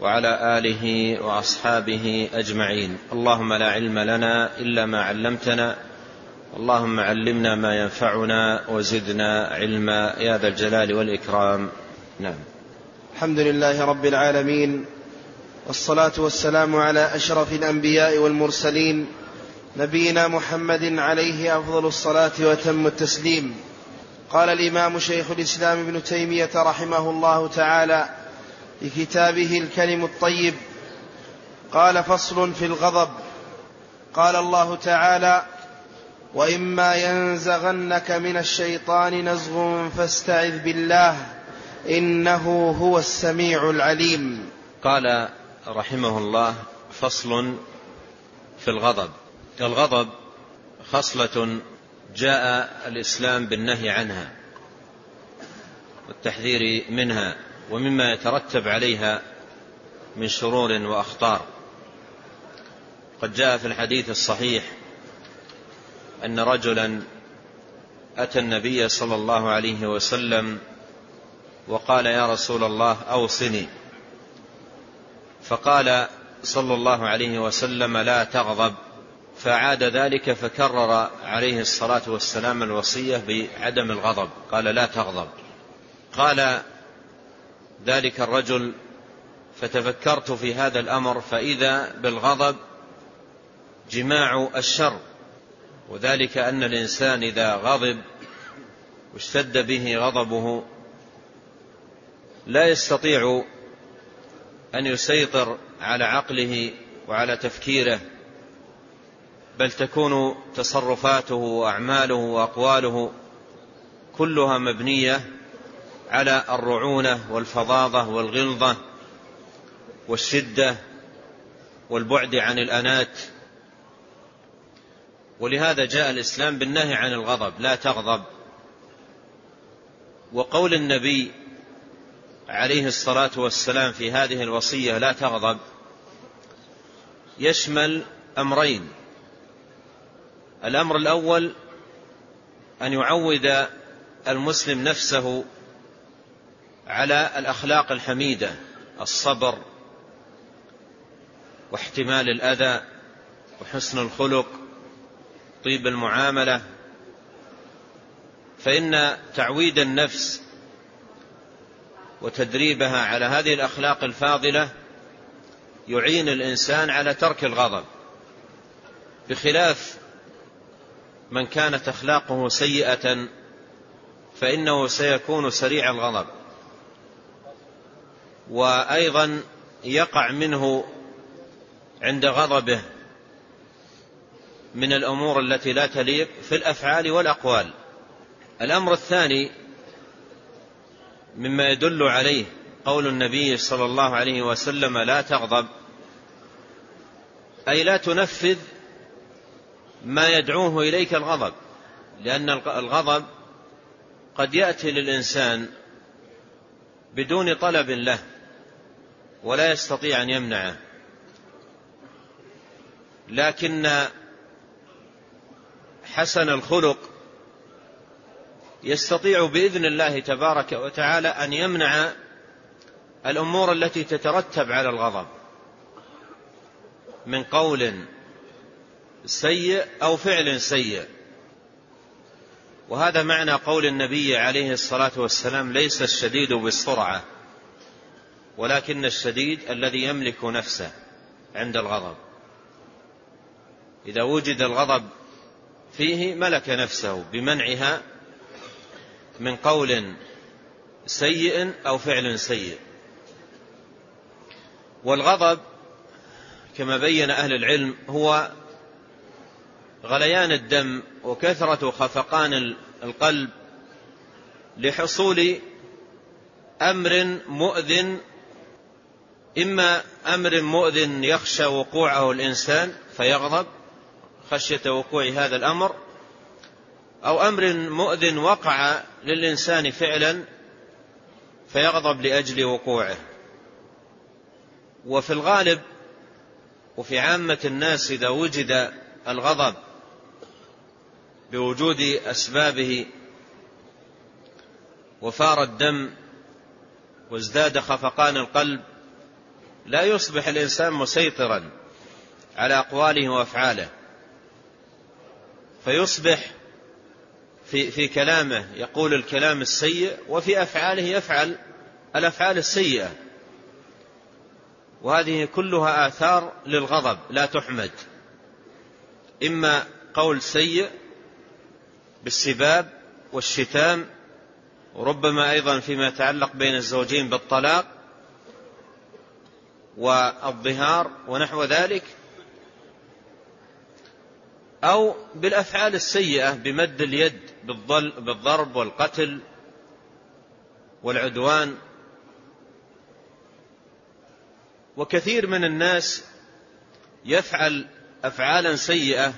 وعلى آله وأصحابه أجمعين. اللهم لا علم لنا إلا ما علمتنا. اللهم علمنا ما ينفعنا وزدنا علما. يا ذا الجلال والإكرام. نعم. الحمد لله رب العالمين والصلاة والسلام على أشرف الأنبياء والمرسلين نبينا محمد عليه أفضل الصلاة وتم التسليم. قال الإمام شيخ الإسلام ابن تيمية رحمه الله تعالى في كتابه الكلم الطيب. قال فصل في الغضب. قال الله تعالى وإما ينزغنك من الشيطان نزغ فاستعذ بالله إنه هو السميع العليم. قال رحمه الله فصل في الغضب. الغضب خصلة جاء الإسلام بالنهي عنها والتحذير منها. ومما يترتب عليها من شرور وأخطار. قد جاء في الحديث الصحيح أن رجلا أتى النبي صلى الله عليه وسلم وقال يا رسول الله أوصني. فقال صلى الله عليه وسلم لا تغضب. فعاد ذلك فكرر عليه الصلاة والسلام الوصية بعدم الغضب. قال لا تغضب. قال ذلك الرجل فتفكرت في هذا الأمر فإذا بالغضب جماع الشر وذلك أن الإنسان إذا غضب واشتد به غضبه لا يستطيع أن يسيطر على عقله وعلى تفكيره بل تكون تصرفاته وأعماله وأقواله كلها مبنية على الرعونة والفظاظة والغلظة والشدة والبعد عن الأنات. ولهذا جاء الإسلام بالنهي عن الغضب لا تغضب. وقول النبي عليه الصلاة والسلام في هذه الوصية لا تغضب يشمل أمرين. الأمر الأول أن يعود المسلم نفسه على الأخلاق الحميدة الصبر واحتمال الأذى وحسن الخلق طيب المعاملة. فإن تعويد النفس وتدريبها على هذه الأخلاق الفاضلة يعين الإنسان على ترك الغضب. بخلاف من كانت أخلاقه سيئة فإنه سيكون سريع الغضب. وأيضا يقع منه عند غضبه من الأمور التي لا تليق في الأفعال والأقوال. الأمر الثاني مما يدل عليه قول النبي صلى الله عليه وسلم لا تغضب أي لا تنفذ ما يدعوه إليك الغضب لأن الغضب قد يأتي للإنسان بدون طلب له. ولا يستطيع أن يمنعه. لكن حسن الخلق يستطيع بإذن الله تبارك وتعالى أن يمنع الأمور التي تترتب على الغضب من قول سيء أو فعل سيء. وهذا معنى قول النبي عليه الصلاة والسلام ليس الشديد بالسرعة. ولكن الشديد الذي يملك نفسه عند الغضب. إذا وجد الغضب فيه ملك نفسه بمنعها من قول سيء أو فعل سيء. والغضب كما بين أهل العلم هو غليان الدم وكثرة خفقان القلب لحصول أمر مؤذن إما أمر مؤذن يخشى وقوعه الإنسان فيغضب خشية وقوع هذا الأمر أو أمر مؤذن وقع للإنسان فعلا فيغضب لأجل وقوعه. وفي الغالب وفي عامة الناس إذا وجد الغضب بوجود أسبابه وفار الدم وازداد خفقان القلب لا يصبح الإنسان مسيطرا على أقواله وأفعاله. فيصبح في في كلامه يقول الكلام السيء وفي أفعاله يفعل الأفعال السيئة. وهذه كلها آثار للغضب لا تحمد. إما قول سيء بالسباب والشتام وربما أيضا فيما يتعلق بين الزوجين بالطلاق والظهار ونحو ذلك أو بالأفعال السيئة بمد اليد بالضرب والقتل والعدوان. وكثير من الناس يفعل أفعالا سيئة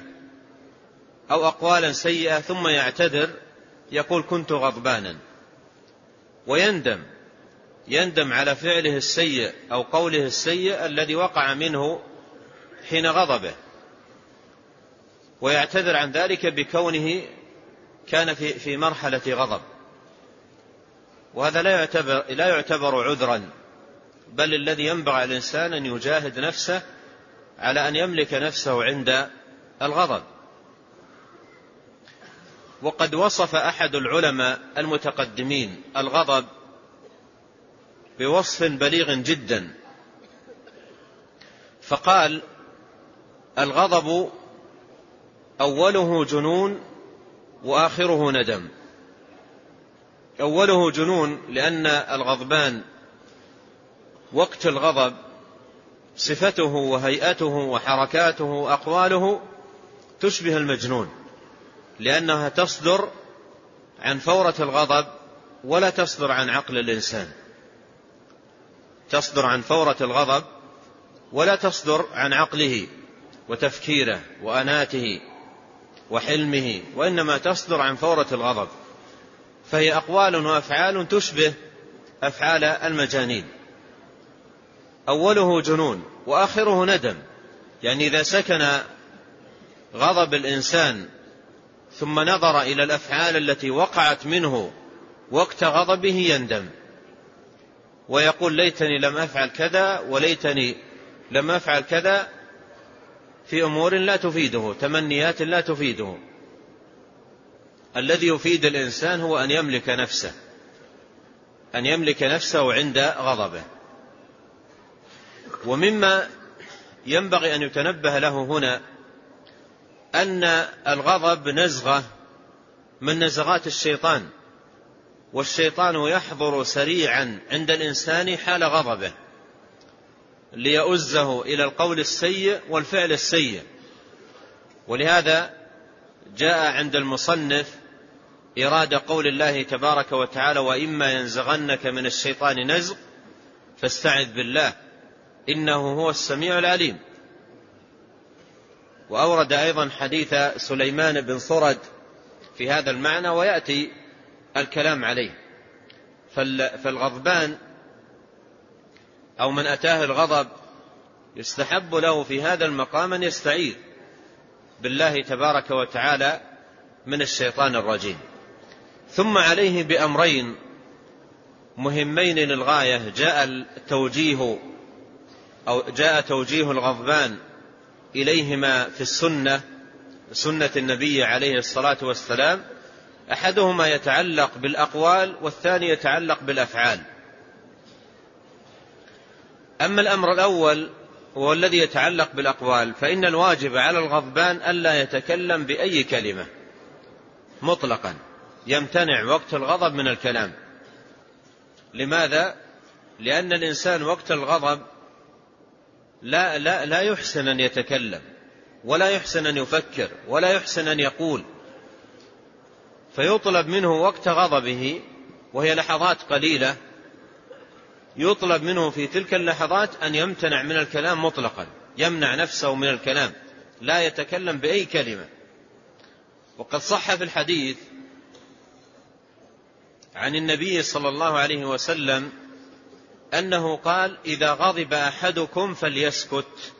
أو أقوالا سيئة ثم يعتذر يقول كنت غضبانا. ويندم. يندم على فعله السيء أو قوله السيء الذي وقع منه حين غضبه ويعتذر عن ذلك بكونه كان في في مرحلة غضب. وهذا لا يعتبر لا يعتبر عذرا بل الذي ينبغي على الإنسان أن يجاهد نفسه على أن يملك نفسه عند الغضب. وقد وصف أحد العلماء المتقدمين الغضب بوصف بليغ جدا. فقال الغضب أوله جنون وآخره ندم. أوله جنون لأن الغضبان وقت الغضب صفته وهيئته وحركاته وأقواله تشبه المجنون لأنها تصدر عن فورة الغضب ولا تصدر عن عقل الإنسان. تصدر عن فورة الغضب ولا تصدر عن عقله وتفكيره وأناته وحلمه وإنما تصدر عن فورة الغضب. فهي أقوال وأفعال تشبه أفعال المجانين. أوله جنون وآخره ندم. يعني إذا سكن غضب الإنسان ثم نظر إلى الأفعال التي وقعت منه وقت غضبه يندم. ويقول ليتني لم أفعل كذا وليتني لم أفعل كذا في أمور لا تفيده تمنيات لا تفيده. الذي يفيد الإنسان هو أن يملك نفسه أن يملك نفسه عند غضبه. ومما ينبغي أن يتنبه له هنا أن الغضب نزغة من نزغات الشيطان. والشيطان يحضر سريعا عند الإنسان حال غضبه ليؤزه إلى القول السيء والفعل السيء. ولهذا جاء عند المصنف إرادة قول الله تبارك وتعالى وإما ينزغنك من الشيطان نزغ فاستعذ بالله إنه هو السميع العليم. وأورد أيضا حديث سليمان بن صرد في هذا المعنى ويأتي الكلام عليه. فالغضبان أو من أتاه الغضب يستحب له في هذا المقام أن يستعيذ بالله تبارك وتعالى من الشيطان الرجيم. ثم عليه بأمرين مهمين للغاية. جاء التوجيه أو جاء توجيه الغضبان إليهما في السنة سنة النبي عليه الصلاة والسلام أحدهما يتعلق بالأقوال والثاني يتعلق بالأفعال. أما الأمر الأول هو الذي يتعلق بالأقوال فإن الواجب على الغضبان ألا يتكلم بأي كلمة مطلقا. يمتنع وقت الغضب من الكلام. لماذا؟ لأن الإنسان وقت الغضب لا لا لا يحسن أن يتكلم ولا يحسن أن يفكر ولا يحسن أن يقول. فيطلب منه وقت غضبه وهي لحظات قليلة يطلب منه في تلك اللحظات أن يمتنع من الكلام مطلقا يمنع نفسه من الكلام لا يتكلم بأي كلمة. وقد صح في الحديث عن النبي صلى الله عليه وسلم أنه قال إذا غضب أحدكم فليسكت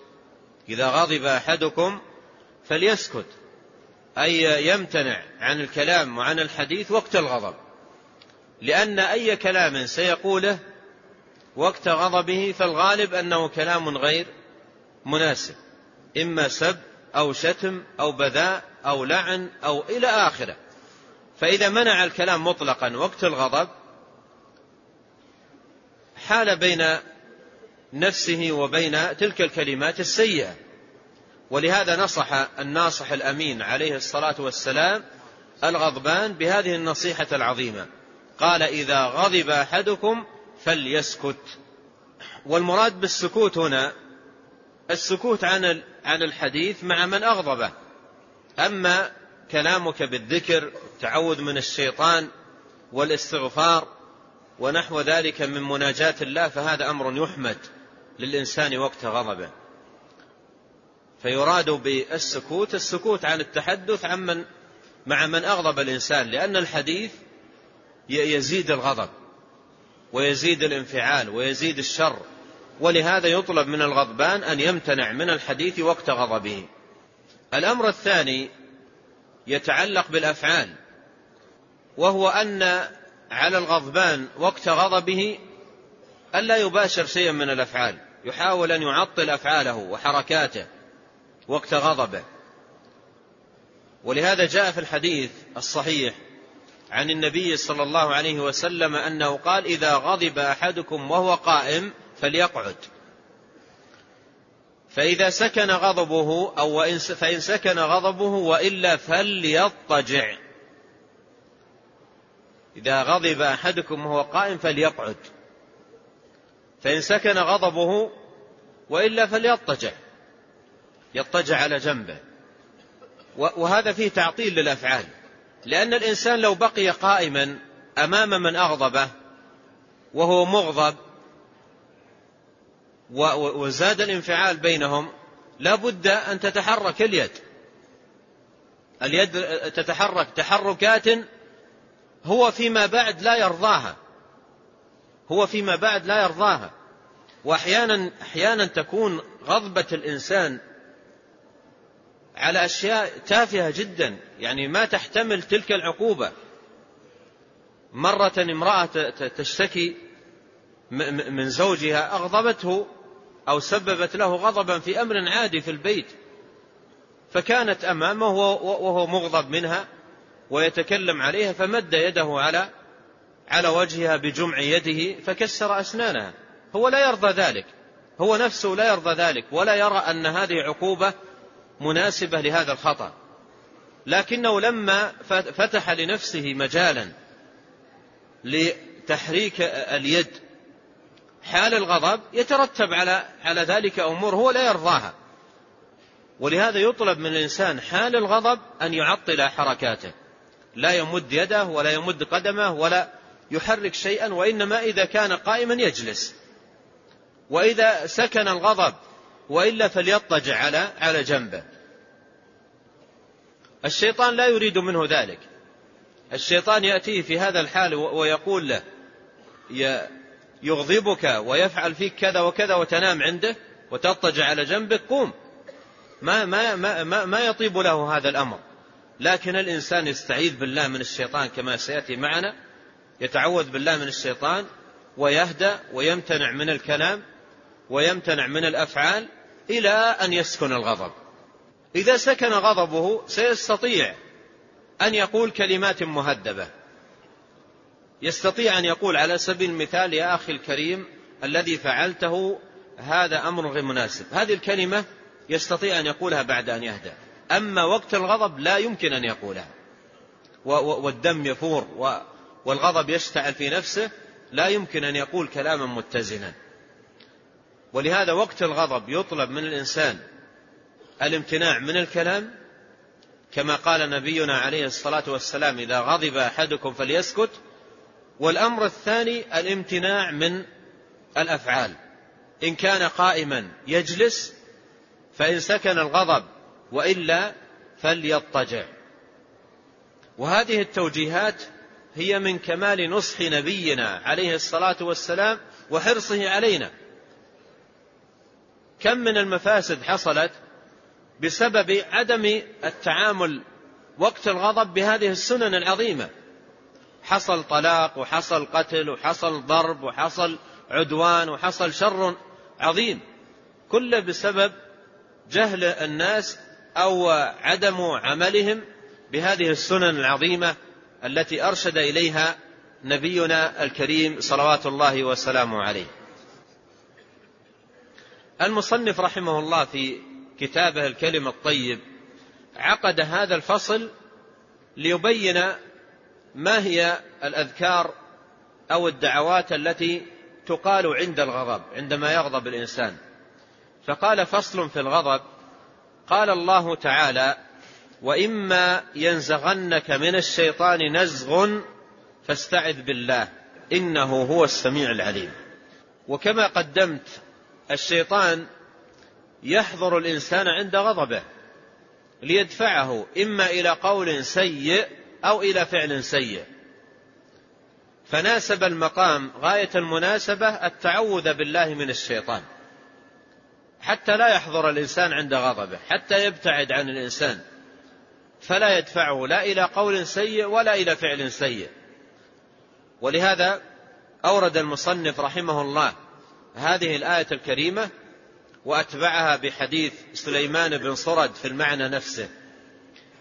إذا غضب أحدكم فليسكت. أي يمتنع عن الكلام وعن الحديث وقت الغضب. لأن أي كلام سيقوله وقت غضبه فالغالب أنه كلام غير مناسب. إما سب أو شتم أو بذاء أو لعن أو إلى آخره. فإذا منع الكلام مطلقا وقت الغضب حال بين نفسه وبين تلك الكلمات السيئة. ولهذا نصح الناصح الأمين عليه الصلاة والسلام الغضبان بهذه النصيحة العظيمة. قال إذا غضب أحدكم فليسكت. والمراد بالسكوت هنا السكوت عن عن الحديث مع من أغضبه. أما كلامك بالذكر التعوذ من الشيطان والاستغفار ونحو ذلك من مناجاة الله فهذا أمر يحمد للإنسان وقت غضبه. فيراد بالسكوت السكوت عن التحدث عمن مع من أغضب الإنسان لأن الحديث يزيد الغضب ويزيد الانفعال ويزيد الشر ولهذا يطلب من الغضبان أن يمتنع من الحديث وقت غضبه. الأمر الثاني يتعلق بالأفعال وهو أن على الغضبان وقت غضبه ألا يباشر شيئا من الأفعال يحاول أن يعطل أفعاله وحركاته. وقت غضبه. ولهذا جاء في الحديث الصحيح عن النبي صلى الله عليه وسلم أنه قال إذا غضب أحدكم وهو قائم فليقعد. فإذا سكن غضبه أو فإن سكن غضبه وإلا فليضطجع. إذا غضب أحدكم وهو قائم فليقعد. فإن سكن غضبه وإلا فليضطجع. يضطجع على جنبه. وهذا فيه تعطيل للأفعال. لأن الإنسان لو بقي قائما أمام من أغضبه وهو مغضب وزاد الانفعال بينهم لا بد أن تتحرك اليد. اليد تتحرك. تحركات هو فيما بعد لا يرضاها. هو فيما بعد لا يرضاها. وأحيانا أحيانا تكون غضبة الإنسان على أشياء تافهة جدا. يعني ما تحتمل تلك العقوبة. مرة امرأة تشتكي من زوجها أغضبته أو سببت له غضبا في أمر عادي في البيت. فكانت أمامه وهو مغضب منها ويتكلم عليها فمد يده على على وجهها بجمع يده فكسر أسنانها. هو لا يرضى ذلك. هو نفسه لا يرضى ذلك ولا يرى أن هذه عقوبة مناسبة لهذا الخطأ. لكنه لما فتح لنفسه مجالا لتحريك اليد حال الغضب يترتب على على ذلك أمور هو لا يرضاها. ولهذا يطلب من الإنسان حال الغضب أن يعطل حركاته. لا يمد يده ولا يمد قدمه ولا يحرك شيئا وإنما إذا كان قائما يجلس. وإذا سكن الغضب وإلا فليضطجع على على جنبه. الشيطان لا يريد منه ذلك. الشيطان يأتيه في هذا الحال ويقول له يغضبك ويفعل فيك كذا وكذا وتنام عنده وتضطجع على جنبك قوم. ما ما ما ما يطيب له هذا الأمر. لكن الإنسان يستعيذ بالله من الشيطان كما سيأتي معنا يتعوذ بالله من الشيطان ويهدأ ويمتنع من الكلام ويمتنع من الأفعال إلى أن يسكن الغضب. إذا سكن غضبه سيستطيع أن يقول كلمات مهذبة. يستطيع أن يقول على سبيل المثال يا أخي الكريم الذي فعلته هذا أمر غير مناسب. هذه الكلمة يستطيع أن يقولها بعد أن يهدأ. أما وقت الغضب لا يمكن أن يقولها. والدم يفور والغضب يشتعل في نفسه لا يمكن أن يقول كلاما متزنا. ولهذا وقت الغضب يطلب من الإنسان الامتناع من الكلام كما قال نبينا عليه الصلاة والسلام إذا غضب أحدكم فليسكت. والأمر الثاني الامتناع من الأفعال. إن كان قائما يجلس فإن سكن الغضب وإلا فليضطجع. وهذه التوجيهات هي من كمال نصح نبينا عليه الصلاة والسلام وحرصه علينا. كم من المفاسد حصلت بسبب عدم التعامل وقت الغضب بهذه السنن العظيمة. حصل طلاق وحصل قتل وحصل ضرب وحصل عدوان وحصل شر عظيم. كله بسبب جهل الناس أو عدم عملهم بهذه السنن العظيمة التي أرشد إليها نبينا الكريم صلوات الله وسلامه عليه. المصنف رحمه الله في كتابه الكلم الطيب عقد هذا الفصل ليبين ما هي الأذكار أو الدعوات التي تقال عند الغضب عندما يغضب الإنسان. فقال فصل في الغضب قال الله تعالى وإما ينزغنك من الشيطان نزغ فاستعذ بالله إنه هو السميع العليم. وكما قدمت الشيطان يحضر الإنسان عند غضبه ليدفعه إما إلى قول سيء أو إلى فعل سيء. فناسب المقام غاية المناسبة التعوذ بالله من الشيطان. حتى لا يحضر الإنسان عند غضبه حتى يبتعد عن الإنسان. فلا يدفعه لا إلى قول سيء ولا إلى فعل سيء. ولهذا أورد المصنف رحمه الله هذه الآية الكريمة وأتبعها بحديث سليمان بن صرد في المعنى نفسه.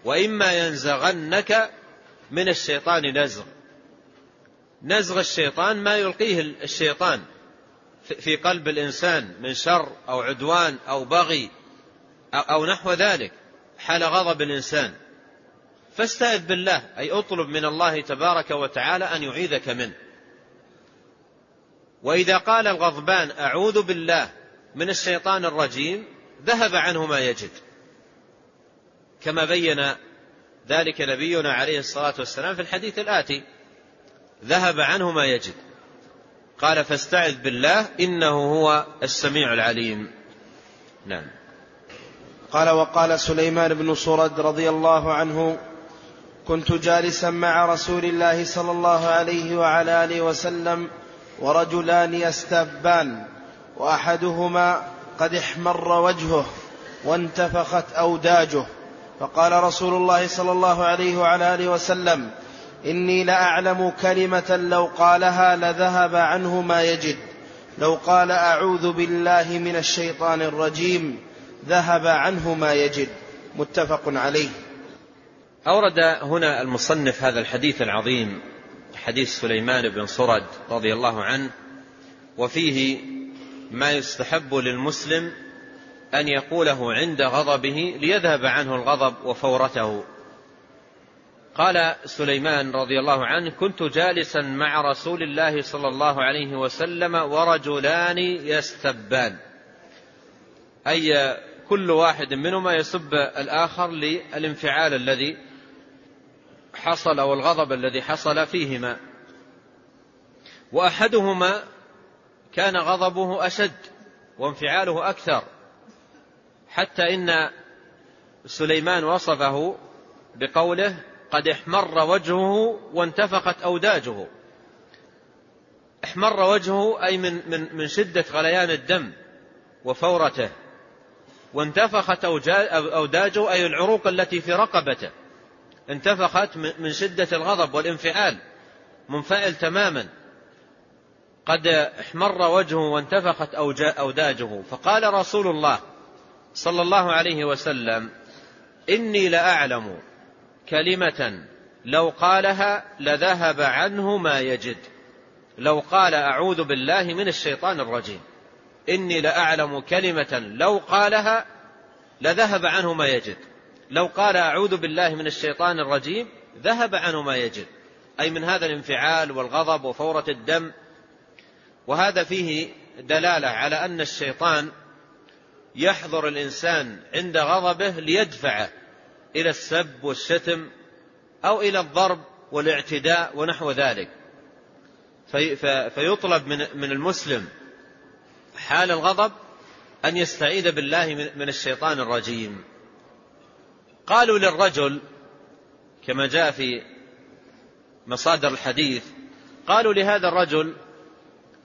وإما ينزغنك من الشيطان نزغ. نزغ الشيطان ما يلقيه الشيطان في قلب الإنسان من شر أو عدوان أو بغي أو نحو ذلك حال غضب الإنسان. فاستعذ بالله أي اطلب من الله تبارك وتعالى أن يعيذك منه. وإذا قال الغضبان أعوذ بالله من الشيطان الرجيم ذهب عنه ما يجد. كما بين ذلك نبينا عليه الصلاة والسلام في الحديث الآتي ذهب عنه ما يجد. قال فاستعذ بالله إنه هو السميع العليم. نعم. قال وقال سليمان بن صرد رضي الله عنه كنت جالسا مع رسول الله صلى الله عليه وعلى آله وسلم ورجلان يستبان وأحدهما قد احمر وجهه وانتفخت أوداجه. فقال رسول الله صلى الله عليه وعلى آله وسلم إني لأعلم كلمة لو قالها لذهب عنه ما يجد. لو قال أعوذ بالله من الشيطان الرجيم ذهب عنه ما يجد. متفق عليه. أورد هنا المصنف هذا الحديث العظيم. حديث سليمان بن صرد رضي الله عنه وفيه ما يستحب للمسلم أن يقوله عند غضبه ليذهب عنه الغضب وفورته. قال سليمان رضي الله عنه كنت جالسا مع رسول الله صلى الله عليه وسلم ورجلان يستبان. أي كل واحد منهما يسب الآخر للانفعال الذي حصل أو الغضب الذي حصل فيهما. وأحدهما كان غضبه أشد وانفعاله أكثر حتى إن سليمان وصفه بقوله قد احمر وجهه وانتفخت أوداجه. احمر وجهه أي من من من شدة غليان الدم وفورته وانتفخت أوداجه أي العروق التي في رقبته. انتفخت من شدة الغضب والانفعال منفعل تماما. قد احمر وجهه وانتفخت أوداجه. فقال رسول الله صلى الله عليه وسلم إني لأعلم كلمة لو قالها لذهب عنه ما يجد. لو قال أعوذ بالله من الشيطان الرجيم. إني لأعلم كلمة لو قالها لذهب عنه ما يجد. لو قال أعوذ بالله من الشيطان الرجيم ذهب عنه ما يجد. أي من هذا الانفعال والغضب وفورة الدم. وهذا فيه دلالة على أن الشيطان يحضر الإنسان عند غضبه ليدفعه إلى السب والشتم أو إلى الضرب والاعتداء ونحو ذلك. في فيطلب من من المسلم حال الغضب أن يستعيذ بالله من الشيطان الرجيم. قالوا للرجل كما جاء في مصادر الحديث قالوا لهذا الرجل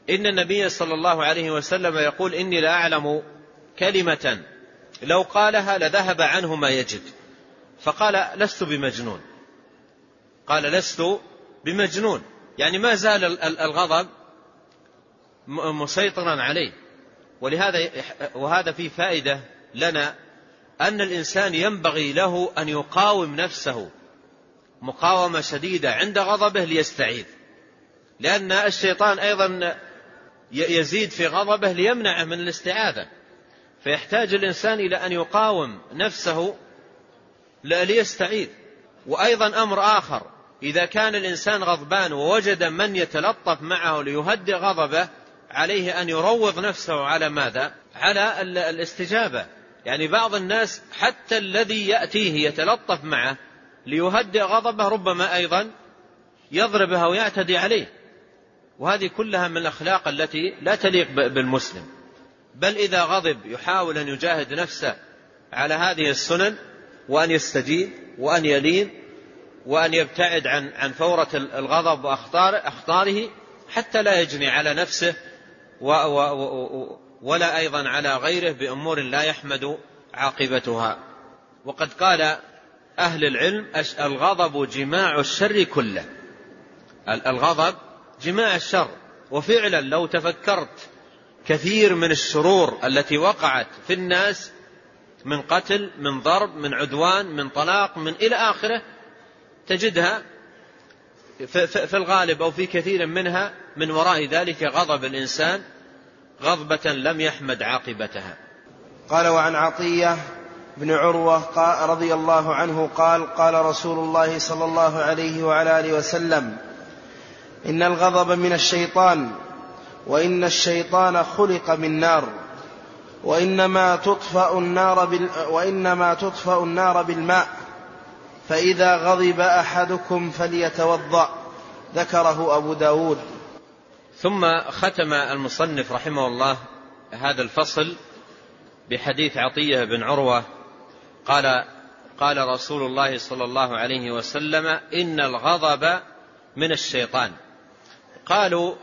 إن النبي صلى الله عليه وسلم يقول إني لا أعلم كلمة لو قالها لذهب عنه ما يجد. فقال لست بمجنون. قال لست بمجنون. يعني ما زال الغضب مسيطرا عليه. ولهذا وهذا فيه فائدة لنا أن الإنسان ينبغي له أن يقاوم نفسه مقاومة شديدة عند غضبه ليستعيذ. لأن الشيطان أيضا يزيد في غضبه ليمنعه من الاستعاذة. فيحتاج الإنسان إلى أن يقاوم نفسه ليستعيذ. وأيضا أمر آخر. إذا كان الإنسان غضبان ووجد من يتلطف معه ليهدئ غضبه عليه أن يروض نفسه على ماذا؟ على الاستجابة. يعني بعض الناس حتى الذي يأتيه يتلطف معه ليهدئ غضبه ربما أيضا يضربه ويعتدي عليه. وهذه كلها من الأخلاق التي لا تليق بالمسلم. بل إذا غضب يحاول أن يجاهد نفسه على هذه السنن وأن يستجيب وأن يلين وأن يبتعد عن عن فورة الغضب وأخطاره حتى لا يجني على نفسه ولا أيضا على غيره بأمور لا يحمد عاقبتها. وقد قال أهل العلم الغضب جماع الشر كله. الغضب جماع الشر. وفعلا لو تفكرت كثير من الشرور التي وقعت في الناس من قتل من ضرب من عدوان من طلاق من إلى آخره تجدها في الغالب أو في كثير منها من وراء ذلك غضب الإنسان غضبة لم يحمد عاقبتها. قال وعن عطية بن عروة رضي الله عنه قال قال رسول الله صلى الله عليه وعلى آله وسلم إن الغضب من الشيطان وإن الشيطان خلق من نار وإنما تطفأ النار بال وإنما تطفأ النار بالماء فإذا غضب أحدكم فليتوضأ. ذكره أبو داود. ثم ختم المصنف رحمه الله هذا الفصل بحديث عطية بن عروة قال قال رسول الله صلى الله عليه وسلم إن الغضب من الشيطان. قالوا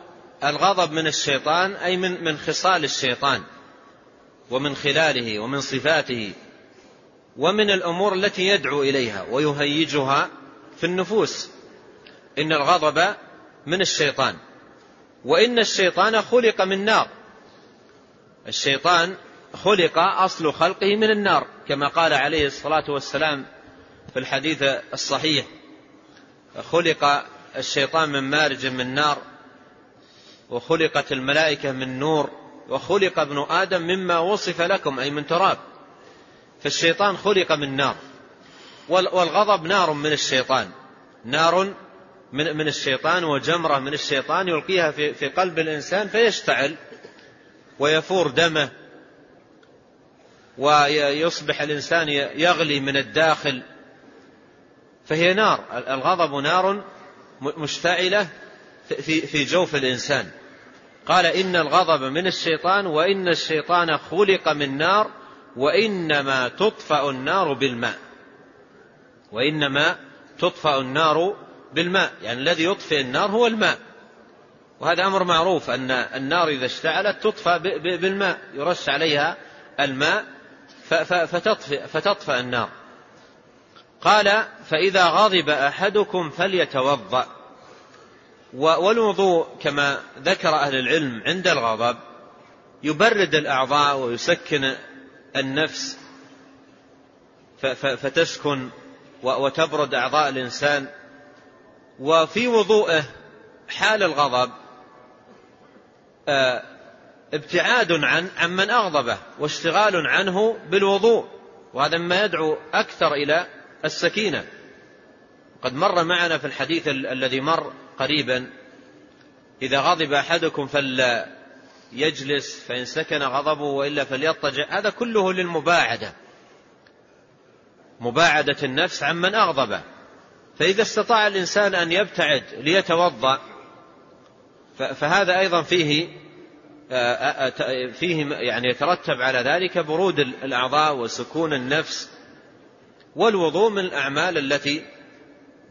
الغضب من الشيطان أي من من خصال الشيطان ومن خلاله ومن صفاته ومن الأمور التي يدعو إليها ويهيجها في النفوس. إن الغضب من الشيطان. وإن الشيطان خلق من نار. الشيطان خلق أصل خلقه من النار كما قال عليه الصلاة والسلام في الحديث الصحيح. خلق الشيطان من مارج من نار وخلقت الملائكة من نور وخلق ابن آدم مما وصف لكم أي من تراب. فالشيطان خلق من نار والغضب نار من الشيطان. نار من من الشيطان وجمرة من الشيطان يلقيها في في قلب الإنسان فيشتعل ويفور دمه ويصبح الإنسان يغلي من الداخل فهي نار الغضب نار مشتعلة في في جوف الإنسان. قال إن الغضب من الشيطان وإن الشيطان خلق من نار وإنما تطفأ النار بالماء. وإنما تطفأ النار بالماء يعني الذي يطفئ النار هو الماء. وهذا أمر معروف أن النار إذا اشتعلت تطفأ بالماء يرش عليها الماء فتطفئ, فتطفأ النار. قال فإذا غضب أحدكم فليتوضأ. والوضوء كما ذكر أهل العلم عند الغضب يبرد الأعضاء ويسكن النفس فتسكن وتبرد أعضاء الإنسان. وفي وضوءه حال الغضب آه، ابتعاد عن عمن أغضبه واشتغال عنه بالوضوء وهذا مما يدعو أكثر إلى السكينة. قد مر معنا في الحديث الذي مر قريبا إذا غضب أحدكم فلا يجلس فإن سكن غضبه وإلا فليضطجع هذا كله للمباعدة. مباعدة النفس عمن أغضبه. فإذا استطاع الإنسان أن يبتعد ليتوضأ فهذا أيضا فيه فيه يعني يترتب على ذلك برود الأعضاء وسكون النفس والوضوء من الأعمال التي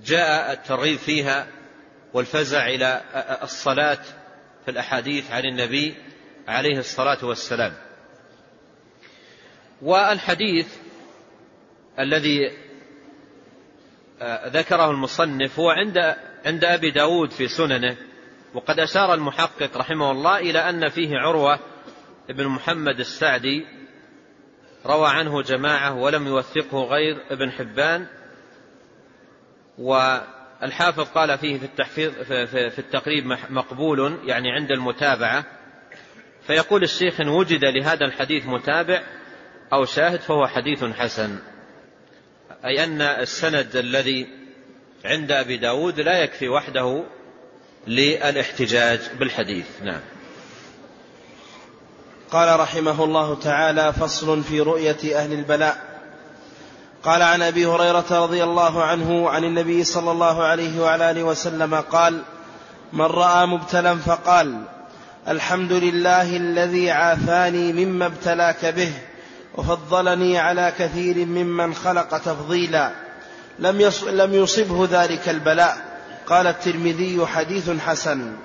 جاء الترغيب فيها والفزع إلى الصلاة في الأحاديث عن النبي عليه الصلاة والسلام. والحديث الذي ذكره المصنف هو عند عند أبي داود في سننه وقد أشار المحقق رحمه الله إلى أن فيه عروة بن محمد السعدي روى عنه جماعة ولم يوثقه غير ابن حبان والحافظ قال فيه في التحفيظ في التقريب مقبول يعني عند المتابعة فيقول الشيخ إن وجد لهذا الحديث متابع أو شاهد فهو حديث حسن. أي أن السند الذي عند أبي داود لا يكفي وحده للاحتجاج بالحديث. نعم. قال رحمه الله تعالى فصل في رؤية أهل البلاء. قال عن أبي هريرة رضي الله عنه عن النبي صلى الله عليه وعلى آله وسلم قال من رأى مبتلا فقال الحمد لله الذي عافاني مما ابتلاك به. وفضلني على كثير ممن خلق تفضيلا. لم, لم يصبه ذلك البلاء. قال الترمذي حديث حسن.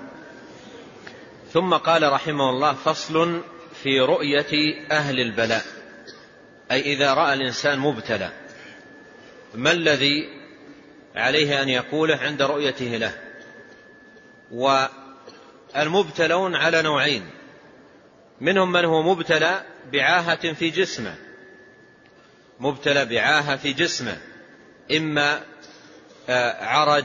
ثم قال رحمه الله فصل في رؤية أهل البلاء. أي إذا رأى الإنسان مبتلى ما الذي عليه أن يقوله عند رؤيته له؟ والمبتلون على نوعين. منهم من هو مبتلى بعاهة في جسمه. مبتلى بعاهة في جسمه. إما آه، عرج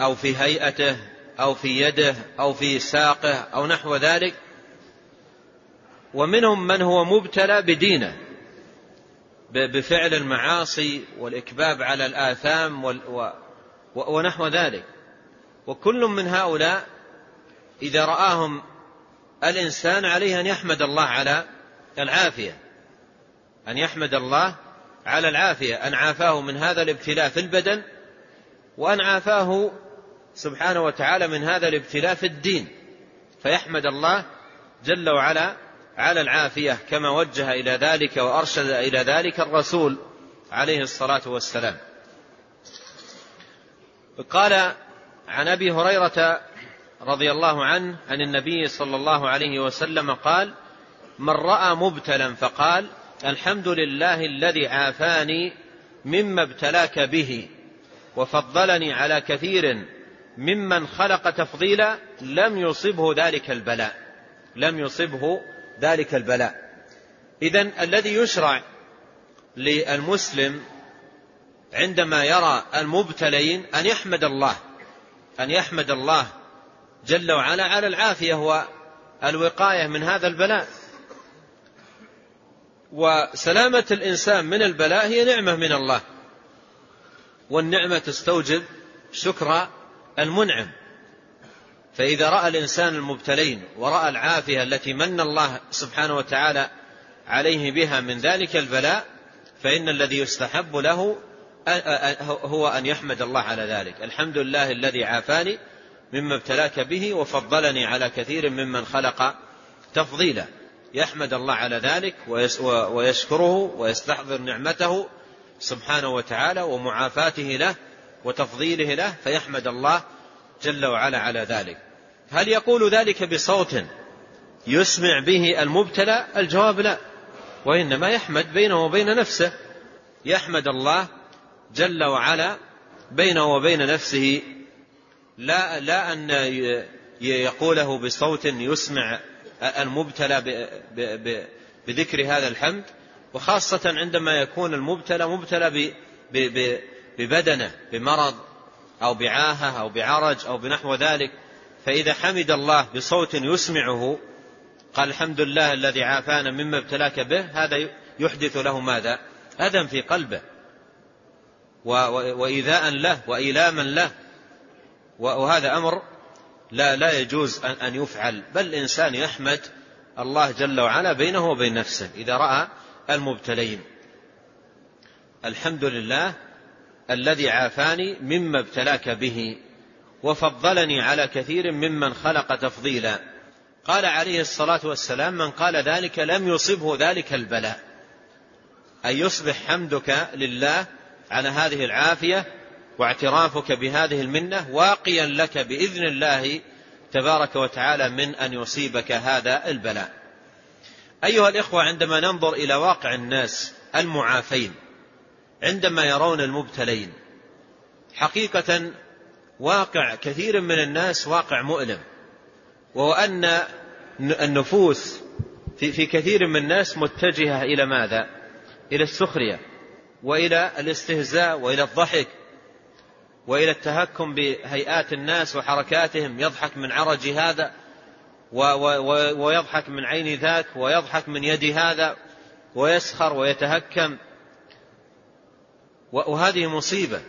أو في هيئته أو في يده أو في ساقه أو نحو ذلك. ومنهم من هو مبتلى بدينه. بفعل المعاصي والإكباب على الآثام ونحو ذلك. وكل من هؤلاء إذا رآهم الإنسان عليه أن يحمد الله على العافية أن يحمد الله على العافية أن عافاه من هذا الابتلاء في البدن وأن عافاه سبحانه وتعالى من هذا الابتلاء في الدين. فيحمد الله جل وعلا على العافية كما وجه إلى ذلك وأرشد إلى ذلك الرسول عليه الصلاة والسلام. قال عن أبي هريرة رضي الله عنه عن النبي صلى الله عليه وسلم قال من رأى مبتلا فقال الحمد لله الذي عافاني مما ابتلاك به وفضلني على كثير ممن خلق تفضيلا لم يصبه ذلك البلاء لم يصبه ذلك البلاء. إذن الذي يشرع للمسلم عندما يرى المبتلين أن يحمد الله أن يحمد الله جل وعلا على العافية والوقاية من هذا البلاء. وسلامة الإنسان من البلاء هي نعمة من الله. والنعمة تستوجب شكر المنعم. فإذا رأى الإنسان المبتلين ورأى العافية التي من الله سبحانه وتعالى عليه بها من ذلك البلاء فإن الذي يستحب له هو أن يحمد الله على ذلك. الحمد لله الذي عافاني مما ابتلاك به وفضلني على كثير ممن خلق تفضيلا. يحمد الله على ذلك ويشكره ويستحضر نعمته سبحانه وتعالى ومعافاته له وتفضيله له فيحمد الله جل وعلا على ذلك. هل يقول ذلك بصوت يسمع به المبتلى؟ الجواب لا وإنما يحمد بينه وبين نفسه. يحمد الله جل وعلا بينه وبين نفسه لا لا أن يقوله بصوت يسمع المبتلى بذكر هذا الحمد. وخاصة عندما يكون المبتلى مبتلى ببدنه بمرض أو بعاهة أو بعرج أو بنحو ذلك فإذا حمد الله بصوت يسمعه قال الحمد لله الذي عافانا مما ابتلاك به هذا يحدث له ماذا؟ أذى في قلبه. وإيذاء له وإيلاما له. وهذا أمر لا لا يجوز أن يفعل بل الإنسان يحمد الله جل وعلا بينه وبين نفسه إذا رأى المبتلين. الحمد لله الذي عافاني مما ابتلاك به وفضلني على كثير ممن خلق تفضيلا. قال عليه الصلاة والسلام من قال ذلك لم يصبه ذلك البلاء. أن يصبح حمدك لله على هذه العافية واعترافك بهذه المنة واقيا لك بإذن الله تبارك وتعالى من أن يصيبك هذا البلاء. أيها الإخوة عندما ننظر إلى واقع الناس المعافين عندما يرون المبتلين حقيقة واقع كثير من الناس واقع مؤلم وهو أن النفوس في, في كثير من الناس متجهة إلى ماذا؟ إلى السخرية وإلى الاستهزاء وإلى الضحك وإلى التهكم بهيئات الناس وحركاتهم يضحك من عرج هذا ويضحك من عين ذاك ويضحك من يد هذا ويسخر ويتهكم. وهذه مصيبة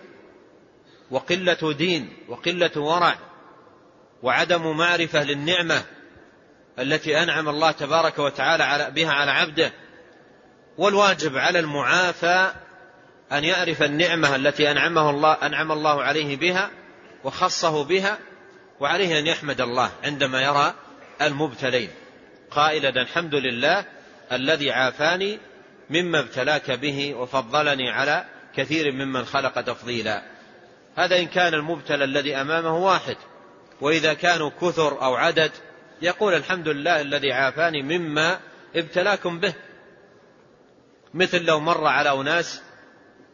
وقلة دين وقلة ورع وعدم معرفة للنعمة التي أنعم الله تبارك وتعالى بها على عبده والواجب على المعافى أن يعرف النعمة التي أنعمه الله أنعم الله عليه بها وخصه بها وعليه أن يحمد الله عندما يرى المبتلين. قائلا الحمد لله الذي عافاني مما ابتلاك به وفضلني على كثير ممن خلق تفضيلا. هذا إن كان المبتلى الذي أمامه واحد وإذا كانوا كثر أو عدد يقول الحمد لله الذي عافاني مما ابتلاكم به. مثل لو مر على أناس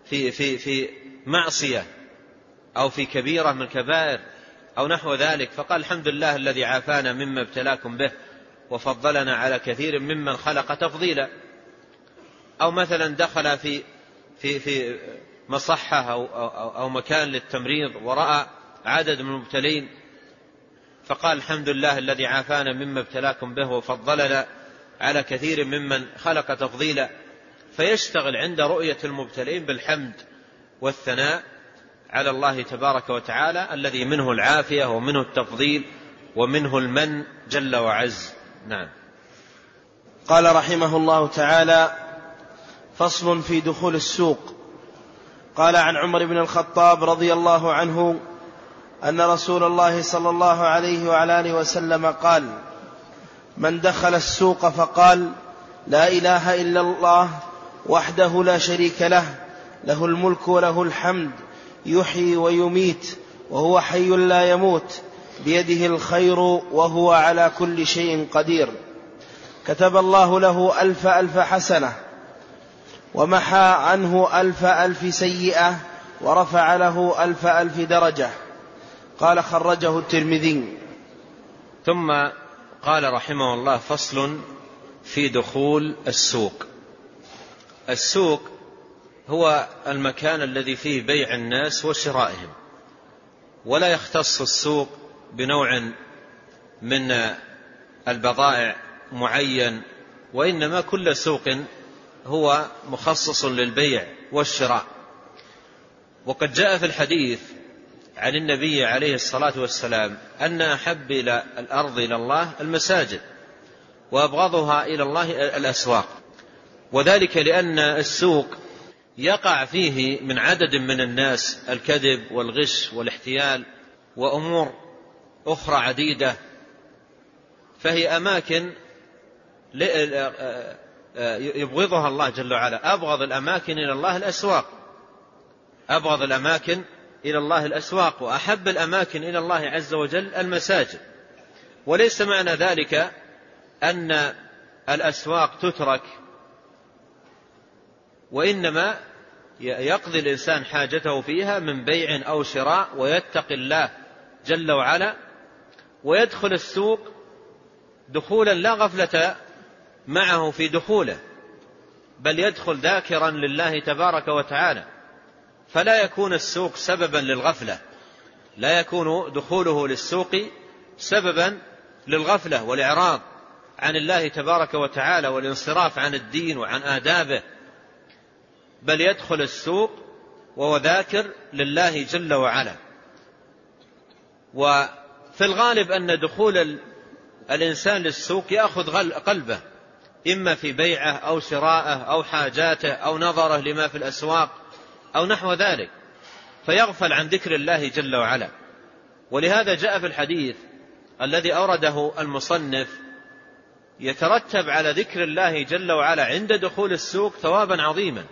في في في معصية أو في كبيرة من الكبائر أو نحو ذلك فقال الحمد لله الذي عافانا مما ابتلاكم به وفضلنا على كثير ممن خلق تفضيلا. أو مثلا دخل في في في مصحة أو, أو, أو مكان للتمريض ورأى عدد من المبتلين فقال الحمد لله الذي عافانا مما ابتلاكم به وفضلنا على كثير ممن خلق تفضيلا. فيشتغل عند رؤية المبتلين بالحمد والثناء على الله تبارك وتعالى الذي منه العافية ومنه التفضيل ومنه المن جل وعز. نعم. قال رحمه الله تعالى فصل في دخول السوق. قال عن عمر بن الخطاب رضي الله عنه أن رسول الله صلى الله عليه وعلى آله وسلم قال من دخل السوق فقال لا إله إلا الله وحده لا شريك له له الملك وله الحمد يحيي ويميت وهو حي لا يموت بيده الخير وهو على كل شيء قدير. كتب الله له ألف ألف حسنة ومحى عنه ألف ألف سيئة ورفع له ألف ألف درجة. قال خرجه الترمذي. ثم قال رحمه الله فصل في دخول السوق. السوق هو المكان الذي فيه بيع الناس وشرائهم. ولا يختص السوق بنوع من البضائع معين وإنما كل سوق هو مخصص للبيع والشراء. وقد جاء في الحديث عن النبي عليه الصلاة والسلام أن أحب إلى الأرض إلى الله المساجد وأبغضها إلى الله الأسواق. وذلك لأن السوق يقع فيه من عدد من الناس الكذب والغش والاحتيال وأمور أخرى عديدة فهي أماكن يبغضها الله جل وعلا. أبغض الأماكن إلى الله الأسواق. أبغض الأماكن إلى الله الأسواق وأحب الأماكن إلى الله عز وجل المساجد. وليس معنى ذلك أن الأسواق تترك وإنما يقضي الإنسان حاجته فيها من بيع أو شراء ويتقي الله جل وعلا ويدخل السوق دخولا لا غفلة معه في دخوله بل يدخل ذاكرا لله تبارك وتعالى. فلا يكون السوق سببا للغفلة لا يكون دخوله للسوق سببا للغفلة والإعراض عن الله تبارك وتعالى والانصراف عن الدين وعن آدابه. بل يدخل السوق وهو ذاكر لله جل وعلا. وفي الغالب أن دخول الإنسان للسوق يأخذ قلبه إما في بيعه أو شراءه أو حاجاته أو نظره لما في الأسواق أو نحو ذلك. فيغفل عن ذكر الله جل وعلا. ولهذا جاء في الحديث الذي أورده المصنف يترتب على ذكر الله جل وعلا عند دخول السوق ثوابا عظيما.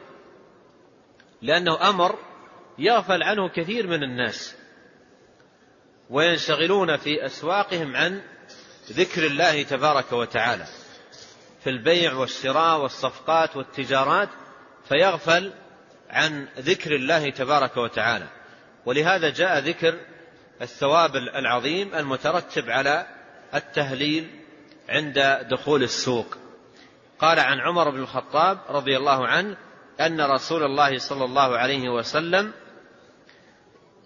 لأنه أمر يغفل عنه كثير من الناس وينشغلون في أسواقهم عن ذكر الله تبارك وتعالى في البيع والشراء والصفقات والتجارات فيغفل عن ذكر الله تبارك وتعالى. ولهذا جاء ذكر الثواب العظيم المترتب على التهليل عند دخول السوق. قال عن عمر بن الخطاب رضي الله عنه أن رسول الله صلى الله عليه وسلم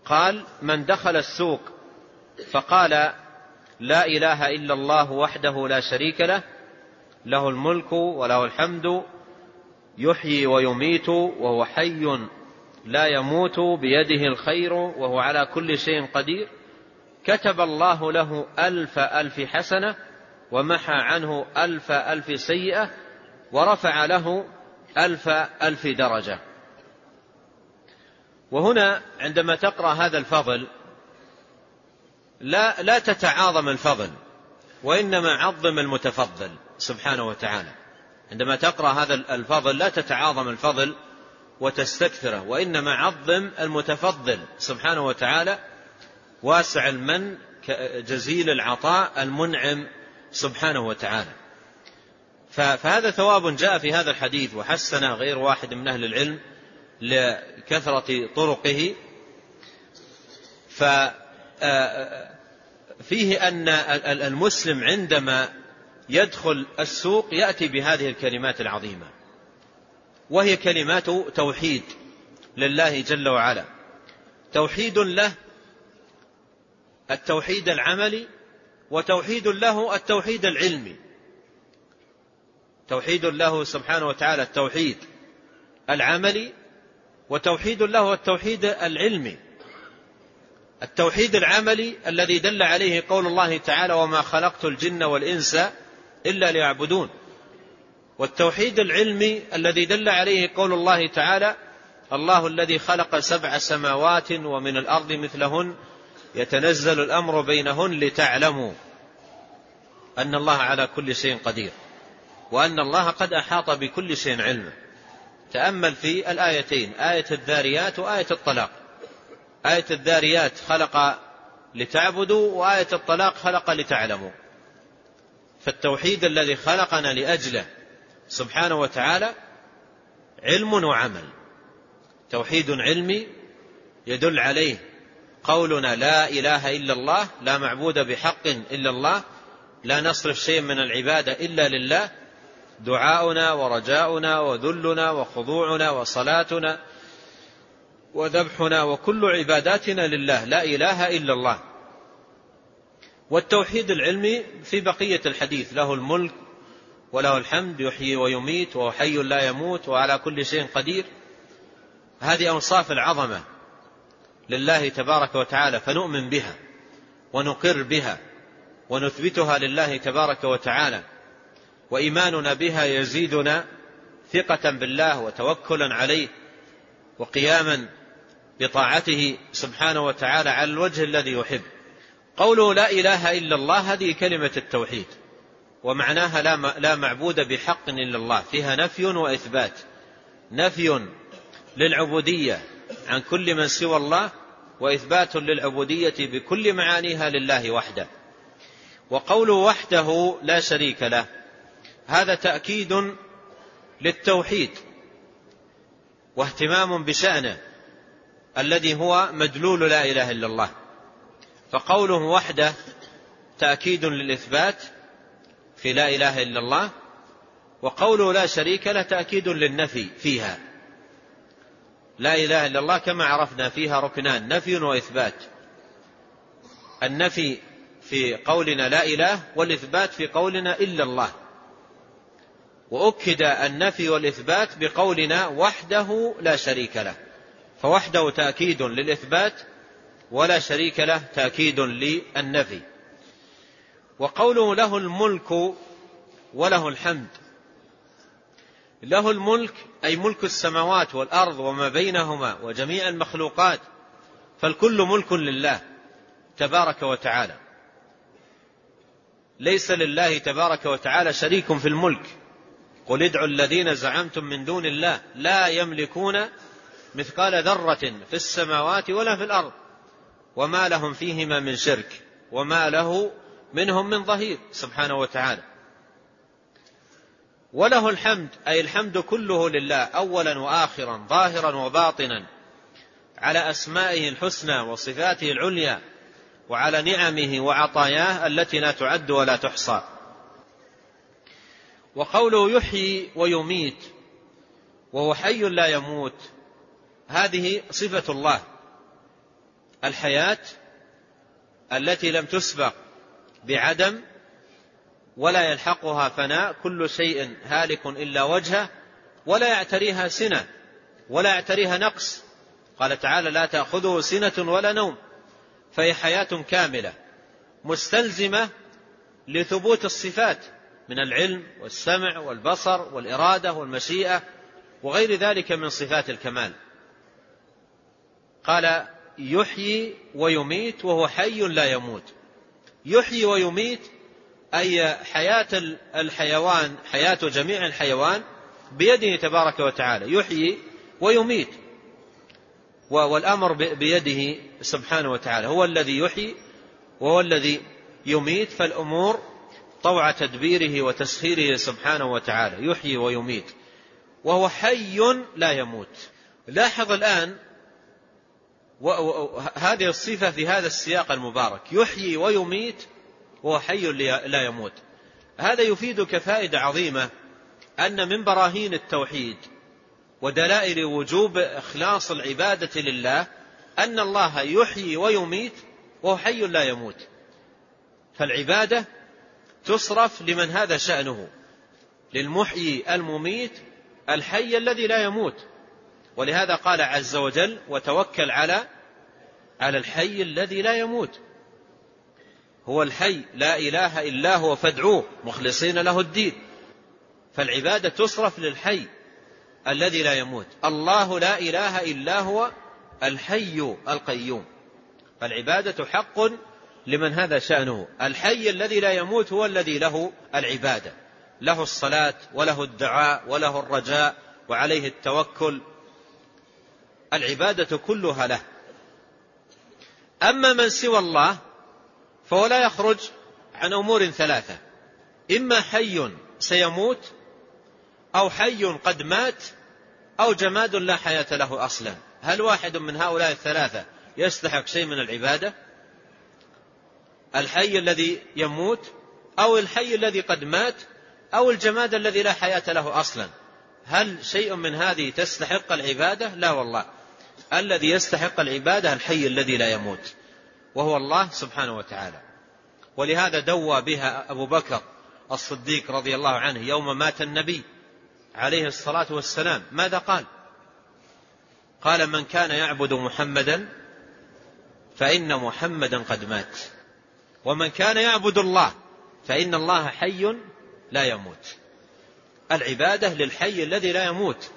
قال من دخل السوق فقال لا إله إلا الله وحده لا شريك له له الملك وله الحمد يحيي ويميت وهو حي لا يموت بيده الخير وهو على كل شيء قدير كتب الله له ألف ألف حسنة ومحى عنه ألف ألف سيئة ورفع له ألف ألف درجة. وهنا عندما تقرأ هذا الفضل لا لا تتعاظم الفضل وإنما عظم المتفضل سبحانه وتعالى. عندما تقرأ هذا الفضل لا تتعاظم الفضل وتستكثره وإنما عظم المتفضل سبحانه وتعالى. واسع المن جزيل العطاء المنعم سبحانه وتعالى. فهذا ثواب جاء في هذا الحديث وحسن غير واحد من أهل العلم لكثرة طرقه. ففيه أن المسلم عندما يدخل السوق يأتي بهذه الكلمات العظيمة وهي كلمات توحيد لله جل وعلا. توحيد له التوحيد العملي وتوحيد له التوحيد العلمي. توحيد له سبحانه وتعالى التوحيد العملي وتوحيد له التوحيد العلمي. التوحيد العملي الذي دل عليه قول الله تعالى وما خلقت الجن والإنس إلا ليعبدون والتوحيد العلمي الذي دل عليه قول الله تعالى الله الذي خلق سبع سماوات ومن الأرض مثلهن يتنزل الأمر بينهن لتعلموا أن الله على كل شيء قدير وأن الله قد أحاط بكل شيء علما. تأمل في الآيتين آية الذاريات وآية الطلاق. آية الذاريات خلق لتعبدوا وآية الطلاق خلق لتعلموا. فالتوحيد الذي خلقنا لأجله سبحانه وتعالى علم وعمل. توحيد علمي يدل عليه قولنا لا إله إلا الله لا معبود بحق إلا الله لا نصرف شيء من العبادة إلا لله دعاؤنا ورجاؤنا وذلنا وخضوعنا وصلاتنا وذبحنا وكل عباداتنا لله لا إله إلا الله. والتوحيد العلمي في بقية الحديث له الملك وله الحمد يحيي ويميت وهو حي لا يموت وعلى كل شيء قدير. هذه أوصاف العظمة لله تبارك وتعالى فنؤمن بها ونقر بها ونثبتها لله تبارك وتعالى. وإيماننا بها يزيدنا ثقة بالله وتوكلا عليه وقياما بطاعته سبحانه وتعالى على الوجه الذي يحب. قوله لا إله إلا الله هذه كلمة التوحيد ومعناها لا معبود بحق إلا الله فيها نفي وإثبات. نفي للعبودية عن كل من سوى الله وإثبات للعبودية بكل معانيها لله وحده. وقوله وحده لا شريك له هذا تأكيد للتوحيد واهتمام بشأنه الذي هو مدلول لا إله إلا الله. فقوله وحده تأكيد للإثبات في لا إله إلا الله وقوله لا شريك له تأكيد للنفي فيها. لا إله إلا الله كما عرفنا فيها ركنان نفي وإثبات. النفي في قولنا لا إله والإثبات في قولنا إلا الله. وأكد النفي والإثبات بقولنا وحده لا شريك له. فوحده تأكيد للإثبات ولا شريك له تأكيد للنفي. وقوله له الملك وله الحمد. له الملك أي ملك السماوات والأرض وما بينهما وجميع المخلوقات فالكل ملك لله تبارك وتعالى. ليس لله تبارك وتعالى شريك في الملك. قل ادعوا الذين زعمتم من دون الله لا يملكون مثقال ذرة في السماوات ولا في الأرض وما لهم فيهما من شرك وما له منهم من ظهير سبحانه وتعالى. وله الحمد أي الحمد كله لله أولا وآخرا ظاهرا وباطنا على أسمائه الحسنى وصفاته العليا وعلى نعمه وعطاياه التي لا تعد ولا تحصى. وقوله يحيي ويميت وهو حي لا يموت هذه صفة الله. الحياة التي لم تسبق بعدم ولا يلحقها فناء كل شيء هالك إلا وجهه ولا يعتريها سنة ولا يعتريها نقص. قال تعالى لا تأخذه سنة ولا نوم فهي حياة كاملة مستلزمة لثبوت الصفات. من العلم والسمع والبصر والإرادة والمشيئة وغير ذلك من صفات الكمال. قال يحيي ويميت وهو حي لا يموت. يحيي ويميت أي حياة الحيوان حياة جميع الحيوان بيده تبارك وتعالى. يحيي ويميت. والأمر بيده سبحانه وتعالى. هو الذي يحيي وهو الذي يميت فالأمور طوع تدبيره وتسخيره سبحانه وتعالى يحيي ويميت وهو حي لا يموت. لاحظ الآن هذه الصفة في هذا السياق المبارك يحيي ويميت وهو حي لا يموت. هذا يفيدك فائدة عظيمة أن من براهين التوحيد ودلائل وجوب إخلاص العبادة لله أن الله يحيي ويميت وهو حي لا يموت. فالعبادة تصرف لمن هذا شأنه للمحيي المميت الحي الذي لا يموت. ولهذا قال عز وجل وتوكل على على الحي الذي لا يموت هو الحي لا إله إلا هو فادعوه مخلصين له الدين. فالعبادة تصرف للحي الذي لا يموت. الله لا إله إلا هو الحي القيوم. فالعبادة حق لمن هذا شأنه؟ الحي الذي لا يموت هو الذي له العبادة له الصلاة وله الدعاء وله الرجاء وعليه التوكل. العبادة كلها له. أما من سوى الله فهو لا يخرج عن أمور ثلاثة. إما حي سيموت أو حي قد مات أو جماد لا حياة له أصلا. هل واحد من هؤلاء الثلاثة يستحق شيء من العبادة؟ الحي الذي يموت أو الحي الذي قد مات أو الجماد الذي لا حياة له أصلا. هل شيء من هذه تستحق العبادة؟ لا والله. الذي يستحق العبادة الحي الذي لا يموت وهو الله سبحانه وتعالى. ولهذا دوى بها أبو بكر الصديق رضي الله عنه يوم مات النبي عليه الصلاة والسلام. ماذا قال؟ قال من كان يعبد محمدا فإن محمدا قد مات. ومن كان يعبد الله فإن الله حي لا يموت. العبادة للحي الذي لا يموت.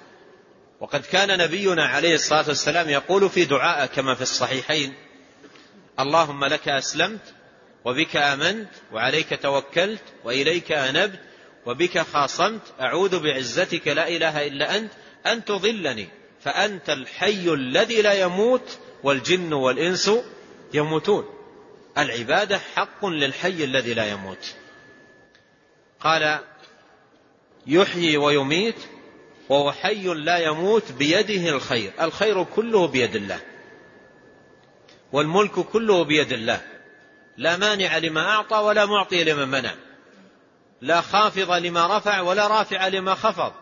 وقد كان نبينا عليه الصلاة والسلام يقول في دعاء كما في الصحيحين اللهم لك أسلمت وبك آمنت وعليك توكلت وإليك أنبت وبك خاصمت أعوذ بعزتك لا إله إلا أنت أن تضلني فأنت الحي الذي لا يموت والجن والإنس يموتون. العبادة حق للحي الذي لا يموت. قال يحيي ويميت وهو حي لا يموت بيده الخير. الخير كله بيد الله. والملك كله بيد الله. لا مانع لما أعطى ولا معطي لمن منع. لا خافض لما رفع ولا رافع لما خفض.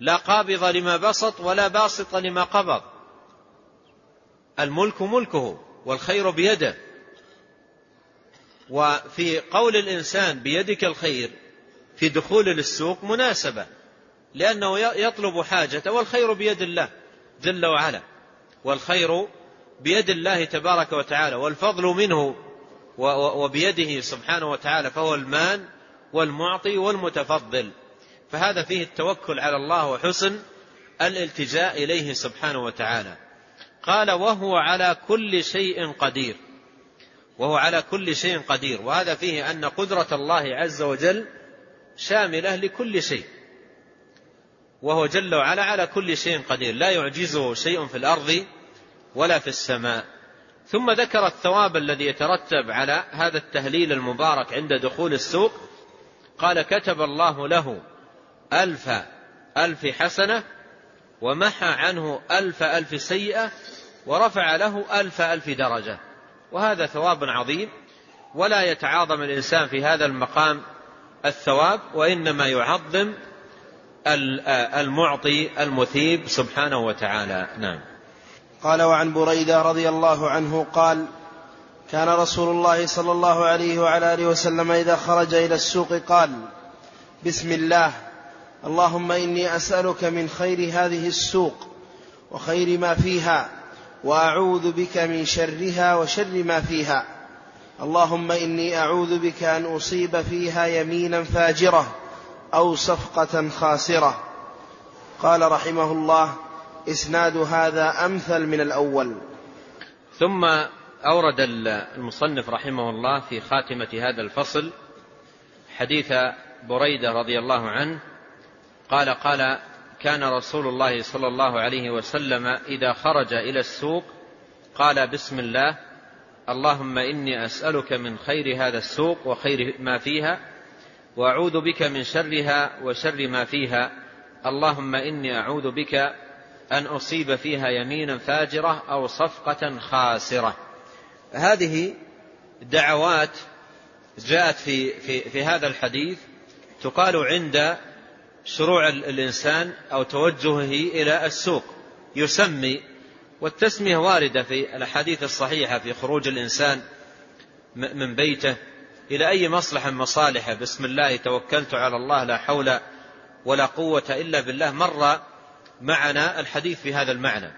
لا قابض لما بسط ولا باسط لما قبض. الملك ملكه والخير بيده. وفي قول الإنسان بيدك الخير في دخول للسوق مناسبة لأنه يطلب حاجته والخير بيد الله جل وعلا. والخير بيد الله تبارك وتعالى والفضل منه وبيده سبحانه وتعالى فهو المان والمعطي والمتفضل. فهذا فيه التوكل على الله وحسن الالتجاء إليه سبحانه وتعالى. قال وهو على كل شيء قدير وهو على كل شيء قدير. وهذا فيه أن قدرة الله عز وجل شاملة لكل شيء. وهو جل وعلا على كل شيء قدير. لا يعجزه شيء في الأرض ولا في السماء. ثم ذكر الثواب الذي يترتب على هذا التهليل المبارك عند دخول السوق. قال كتب الله له ألف ألف حسنة ومحى عنه ألف ألف سيئة ورفع له ألف ألف درجة. وهذا ثواب عظيم. ولا يتعاظم الإنسان في هذا المقام الثواب وإنما يعظم المعطي المثيب سبحانه وتعالى. نعم. قال وعن بريدة رضي الله عنه قال كان رسول الله صلى الله عليه وعلى آله وسلم إذا خرج إلى السوق قال بسم الله اللهم إني أسألك من خير هذه السوق وخير ما فيها وأعوذ بك من شرها وشر ما فيها. اللهم إني أعوذ بك أن أصيب فيها يمينا فاجرة أو صفقة خاسرة. قال رحمه الله إسناد هذا أمثل من الأول. ثم أورد المصنف رحمه الله في خاتمة هذا الفصل حديث بريدة رضي الله عنه قال قال كان رسول الله صلى الله عليه وسلم إذا خرج إلى السوق قال بسم الله اللهم إني أسألك من خير هذا السوق وخير ما فيها وأعوذ بك من شرها وشر ما فيها اللهم إني أعوذ بك أن أصيب فيها يمينا فاجرة أو صفقة خاسرة. هذه دعوات جاءت في, في, في هذا الحديث تقال عند شروع الإنسان أو توجهه إلى السوق يسمي والتسمية واردة في الأحاديث الصحيحة في خروج الإنسان من بيته إلى أي مصلحة مصالحه بسم الله توكلت على الله لا حول ولا قوة إلا بالله مر معنا الحديث في هذا المعنى.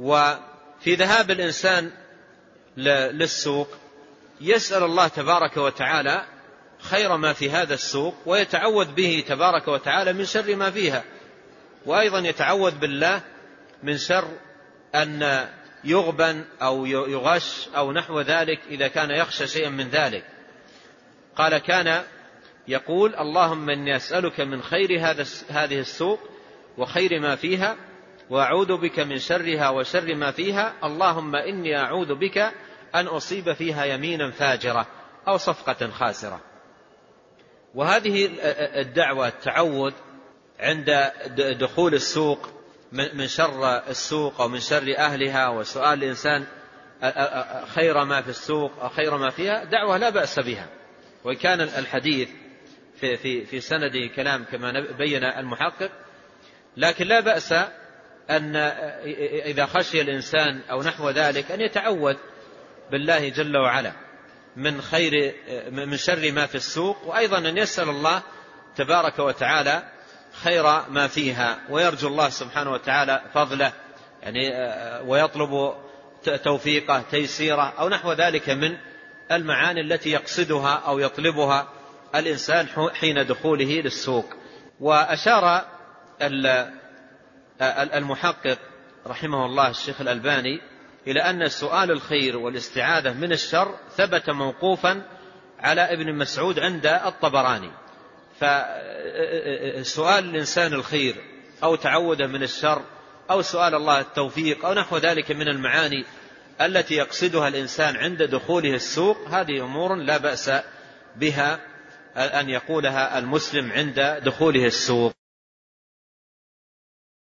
وفي ذهاب الإنسان للسوق يسأل الله تبارك وتعالى خير ما في هذا السوق ويتعوذ به تبارك وتعالى من شر ما فيها. وأيضا يتعوذ بالله من شر أن يغبن أو يغش أو نحو ذلك إذا كان يخشى شيئا من ذلك. قال كان يقول اللهم إني أسألك من خير هذا هذه السوق وخير ما فيها وأعوذ بك من شرها وشر ما فيها. اللهم إني أعوذ بك أن أصيب فيها يمينا فاجرة أو صفقة خاسرة. وهذه الدعوة التعوذ عند دخول السوق من شر السوق أو من شر أهلها وسؤال الإنسان خير ما في السوق أو خير ما فيها دعوة لا بأس بها. وإن كان الحديث في, في, في سنده كلام كما بين المحقق لكن لا بأس أن إذا خشي الإنسان أو نحو ذلك أن يتعوذ بالله جل وعلا. من خير من شر ما في السوق وأيضا أن يسأل الله تبارك وتعالى خير ما فيها ويرجو الله سبحانه وتعالى فضله يعني ويطلب توفيقه تيسيره أو نحو ذلك من المعاني التي يقصدها أو يطلبها الإنسان حين دخوله للسوق. وأشار المحقق رحمه الله الشيخ الألباني إلى أن سؤال الخير والاستعاذة من الشر ثبت موقوفا على ابن مسعود عند الطبراني. فسؤال الإنسان الخير أو تعوده من الشر أو سؤال الله التوفيق أو نحو ذلك من المعاني التي يقصدها الإنسان عند دخوله السوق هذه أمور لا بأس بها أن يقولها المسلم عند دخوله السوق.